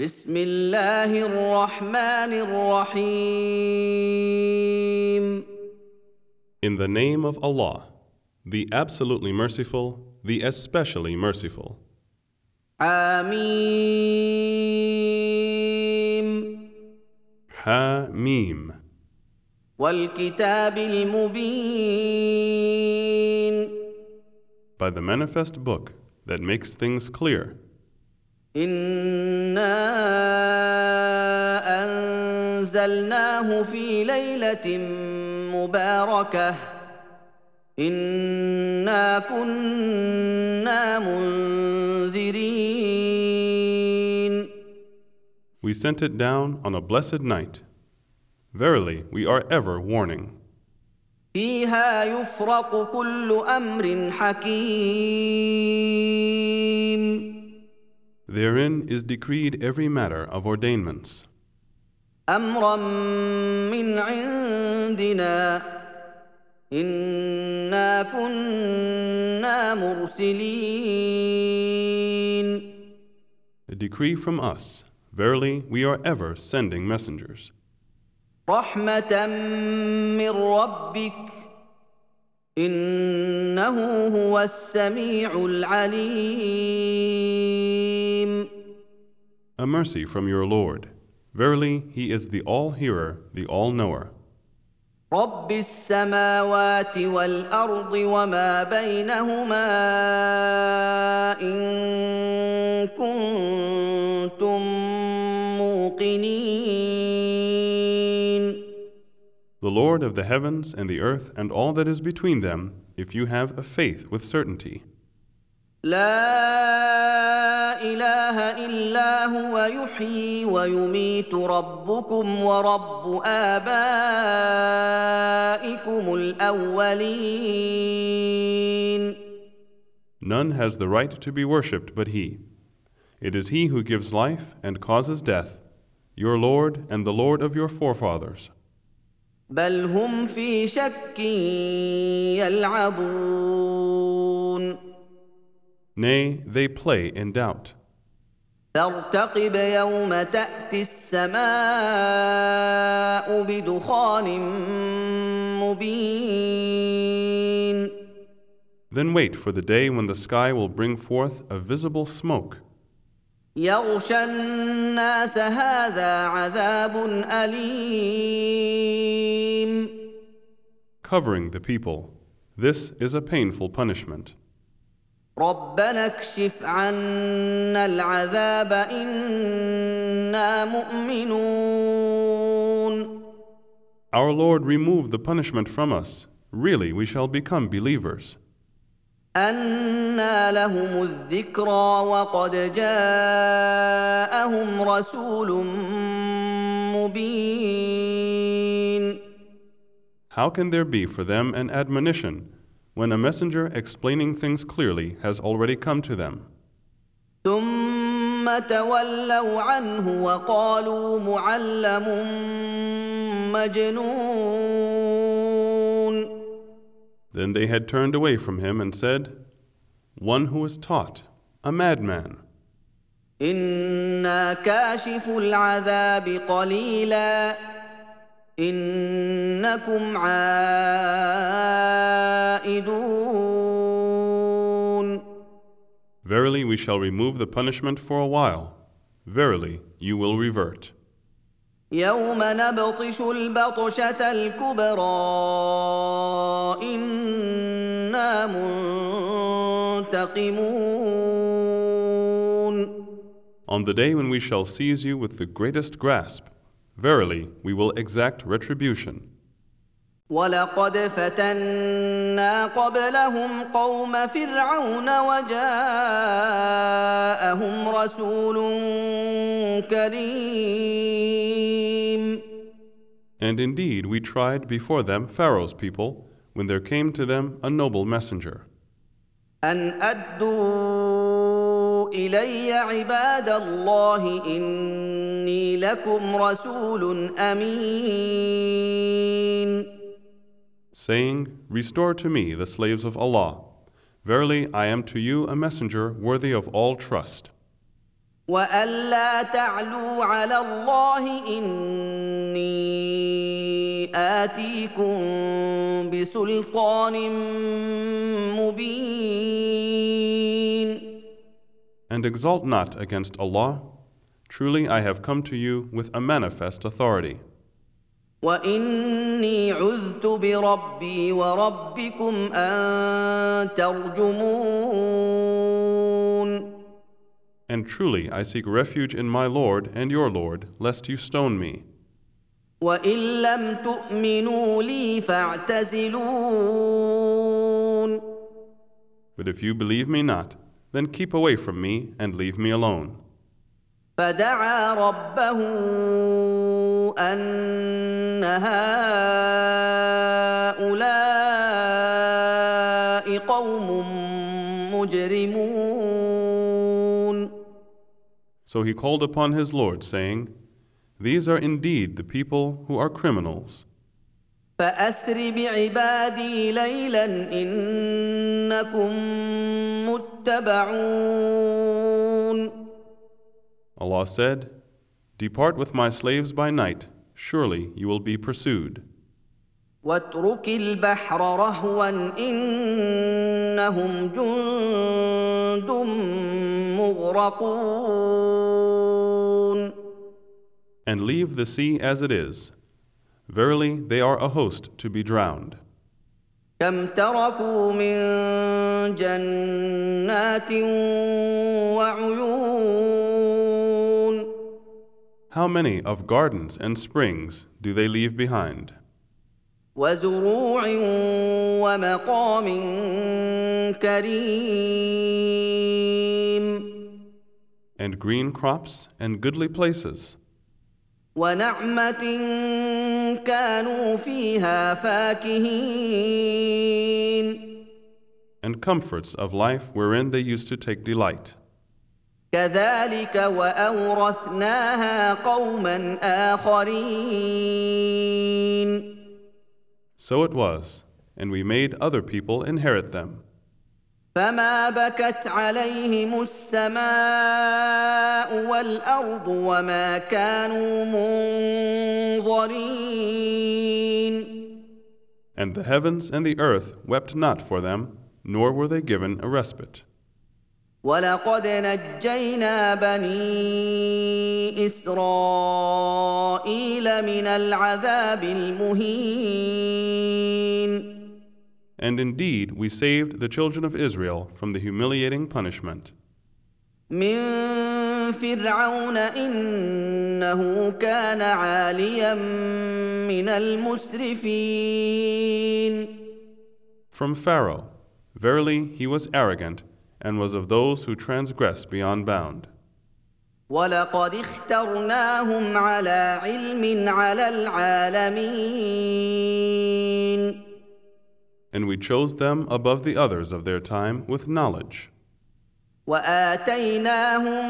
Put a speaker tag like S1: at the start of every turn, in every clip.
S1: بسم الله الرحمن الرحيم
S2: In the name of Allah, the absolutely merciful, the especially merciful.
S1: حميم
S2: Ha Mim.
S1: والكتاب المبين
S2: By the manifest book that makes things clear.
S1: إنا أنزلناه في ليلة مباركة إنا كنا منذرين
S2: We sent it down on a blessed night. Verily, we are ever warning.
S1: فيها يفرق كل أمر حكيم
S2: Therein is decreed every matter of ordainments.
S1: امرا من عندنا انا كنا مرسلين
S2: A decree from us. Verily, we are ever sending messengers.
S1: رحمه من ربك انه هو السميع العليم
S2: A mercy from your Lord. Verily, He is the all hearer, the all knower.
S1: رب السماوات والارض وما بينهما ان كنتم موقنين
S2: The Lord of the heavens and the earth and all that is between them, if you have a faith with certainty.
S1: لا اله الا هو يحيي ويميت ربكم ورب ابائكم الاولين
S2: None has the right to be worshipped but He. It is He who gives life and causes death, your Lord and the Lord of your forefathers.
S1: بل هم في شك يلعبون
S2: Nay, they play in doubt.
S1: فارتقب يوم تاتي السماء بدخان مبين
S2: Then wait for the day when the sky will bring forth a visible smoke.
S1: يغشى الناس هذا عذاب اليم
S2: covering the people. This is a painful punishment.
S1: ربنا اكشف عنا العذاب أنا مؤمنون
S2: Our Lord, remove the punishment from us. Really, we shall become believers.
S1: أنى لهم الذكرى وقد جاءهم رسول مبين
S2: How can there be for them an admonition when a messenger explaining things clearly has already come to them?
S1: ثم تولوا عنه وقالوا معلم مجنون
S2: Then they had turned away from him and said, One who is taught, a madman.
S1: إنا كاشف العذاب قليلا إنكم عائدون
S2: Verily, we shall remove the punishment for a while. Verily, you will revert.
S1: يوم نبطش البطشة الكبرى إنا منتقمون
S2: On the day when we shall seize you with the greatest grasp, verily, we will exact retribution.
S1: ولقد فتنا قبلهم قوم فرعون وجاءهم رسول كريم
S2: And indeed, we tried before them Pharaoh's people when there came to them a noble messenger.
S1: أن أدوا إلي عباد الله إني لكم رسول أمين
S2: saying, Restore to me the slaves of Allah. Verily, I am to you a messenger worthy of all trust.
S1: والا تعلوا على الله اني اتيكم بسلطان مبين
S2: And exalt not against Allah. Truly I have come to you with a manifest authority.
S1: واني عذت بربي وربكم ان ترجمون
S2: And truly I seek refuge in my Lord and your Lord, lest you stone me.
S1: وان لم تؤمنوا لي فاعتزلون
S2: But if you believe me not, then keep away from me and leave me alone.
S1: فدعا ربه ان هؤلاء قوم مجرمون
S2: So he called upon his Lord, saying, These are indeed the people who are criminals.
S1: فاسر بعبادي ليلا انكم متبعون
S2: Allah said, Depart with my slaves by night, surely you will be pursued.
S1: واترك البحر رهوا انهم جند مغرقون
S2: And leave the sea as it is. Verily, they are a host to be drowned.
S1: كم تركوا من جنات وعيون
S2: How many of gardens and springs do they leave behind?
S1: وزروع ومقام كريم
S2: And green crops and goodly places,
S1: ونعمه كانوا فيها فاكهين
S2: and comforts of life wherein they used to take delight.
S1: كذلك واورثناها قوما اخرين
S2: So it was, and we made other people inherit them.
S1: فما بكت عليهم السماء والارض وما كانوا منظرين
S2: And the heavens and the earth wept not for them, nor were they given a respite.
S1: ولقد نجينا بني اسرائيل من العذاب المهين
S2: And indeed, we saved the children of Israel from the humiliating punishment
S1: من فرعون انه كان عاليا من المسرفين
S2: from Pharaoh. Verily, he was arrogant and was of those who transgress beyond bound.
S1: ولقد اخترناهم على علم على العالمين
S2: And we chose them above the others of their time with knowledge.
S1: واتيناهم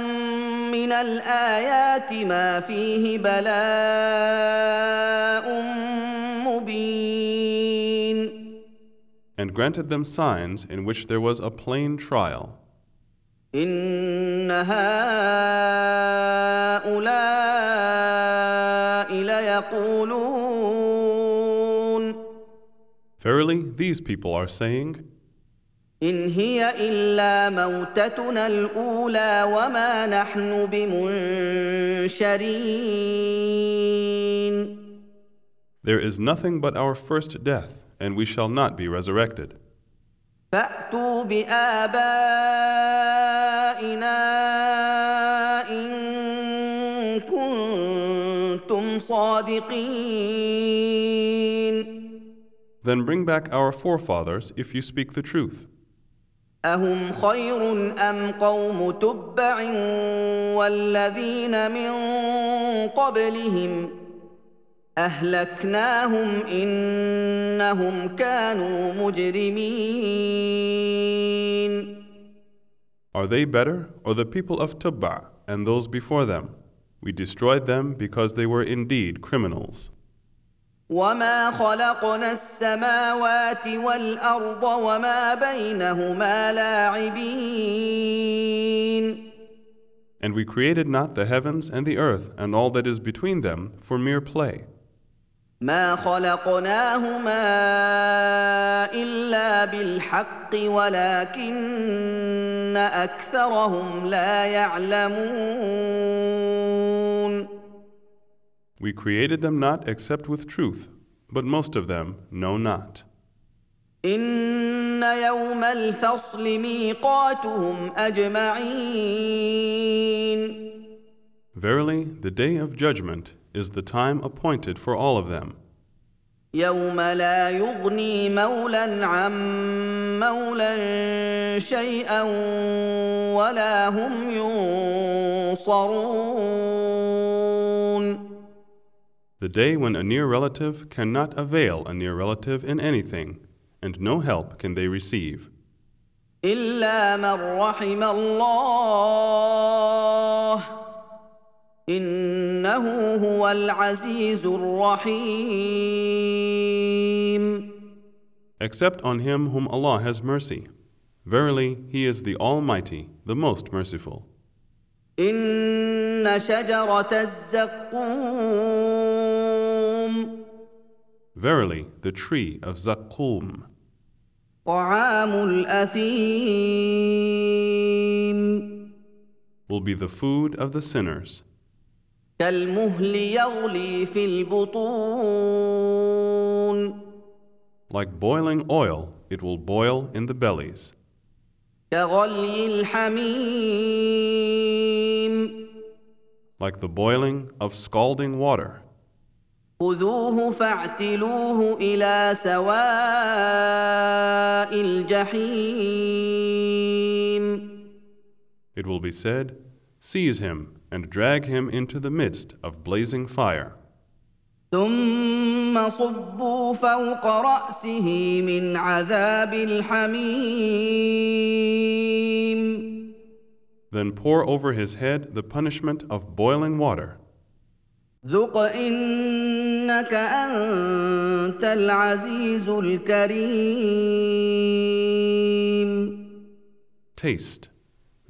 S1: من الايات ما فيه بلاء مبين
S2: and granted them signs in which there was a plain trial.
S1: ان هؤلاء ليقولون
S2: Verily, these people are saying,
S1: ان هي الا موتتنا الاولى وما نحن بمنشرين
S2: There is nothing but our first death, and we shall not be resurrected.
S1: فاتوا بابائنا ان كنتم صادقين
S2: Then bring back our forefathers if you speak the truth.
S1: اهم خير ام قوم تبع والذين من قبلهم اهلكناهم انهم كانوا مجرمين
S2: Are they better, or the people of Tubba and those before them? We destroyed them because they were indeed criminals.
S1: وما خلقنا السماوات والارض وما بينهما لاعبين
S2: And we created not the heavens and the earth and all that is between them for mere play.
S1: ما خلقناهما الا بالحق ولكن اكثرهم لا يعلمون
S2: We created them not except with truth, but most of them know not.
S1: ان يوم الفصل ميقاتهم اجمعين
S2: Verily, the day of judgment is the time appointed for all of them.
S1: يوم لا يغني مولى عن مولى شيئا ولا هم ينصرون
S2: The day when a near relative cannot avail a near relative in anything, and no help can they receive,
S1: الا من رحم الله انه هو العزيز الرحيم
S2: except on him whom Allah has mercy. Verily, He is the Almighty, the most merciful.
S1: ان شجره الزقوم
S2: Verily, the tree of Zaqqum
S1: طعام الاثيم
S2: will be the food of the sinners,
S1: كالمهل يغلي في البطون
S2: like boiling oil, it will boil in the bellies,
S1: كغلي الحميم
S2: like the boiling of scalding water.
S1: خذوه فاعتلوه الى سواء الجحيم
S2: It will be said, Seize him and drag him into the midst of blazing fire.
S1: ثم صبوا فوق راسه من عذاب الحميم
S2: Then pour over his head the punishment of boiling water.
S1: ذق انك انت العزيز الكريم
S2: Taste.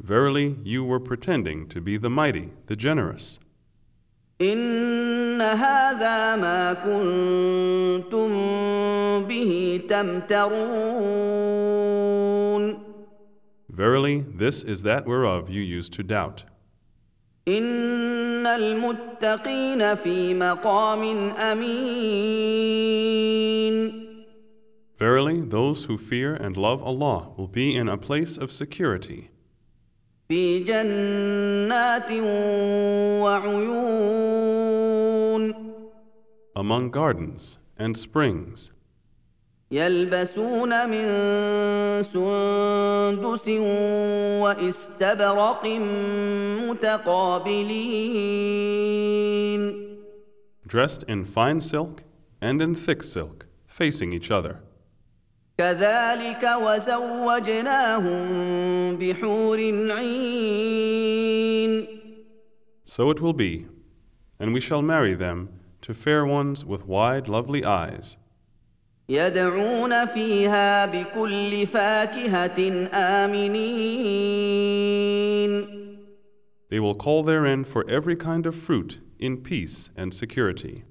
S2: Verily, you were pretending to be the mighty, the generous.
S1: ان هذا ما كنتم به تمترون
S2: Verily, this is that whereof you used to doubt.
S1: ان المتقين في مقام امين
S2: Verily, those who fear and love Allah will be in a place of security,
S1: في جنات وعيون
S2: among gardens and springs,
S1: يلبسون من سندس واستبرق متقابلين
S2: dressed in fine silk and in thick silk, facing each other.
S1: كذلك وزوجناهم بحور عين
S2: So it will be, and we shall marry them to fair ones with wide, lovely eyes.
S1: يدعون فيها بكل فاكهة آمنين
S2: They will call therein for every kind of fruit in peace and security.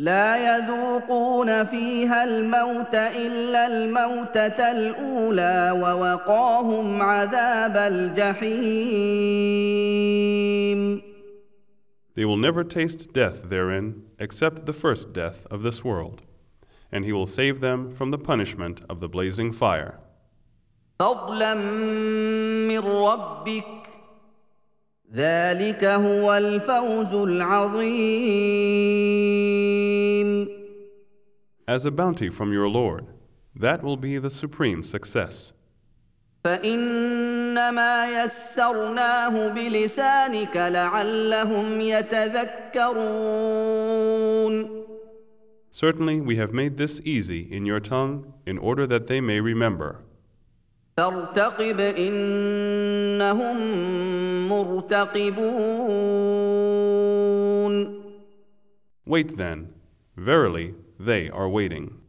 S1: لا يذوقون فيها الموت إلا الموتة الأولى ووقاهم عذاب الجحيم
S2: They will never taste death therein except the first death of this world, and He will save them from the punishment of the blazing fire.
S1: فضلا من ربك ذلك هو الفوز العظيم
S2: As a bounty from your Lord, that will be the supreme success.
S1: فإنما يسرناه بلسانك لعلهم يتذكرون
S2: Certainly, we have made this easy in your tongue in order that they may remember.
S1: فارتقب إنهم مرتقبون
S2: Wait then, verily, they are waiting.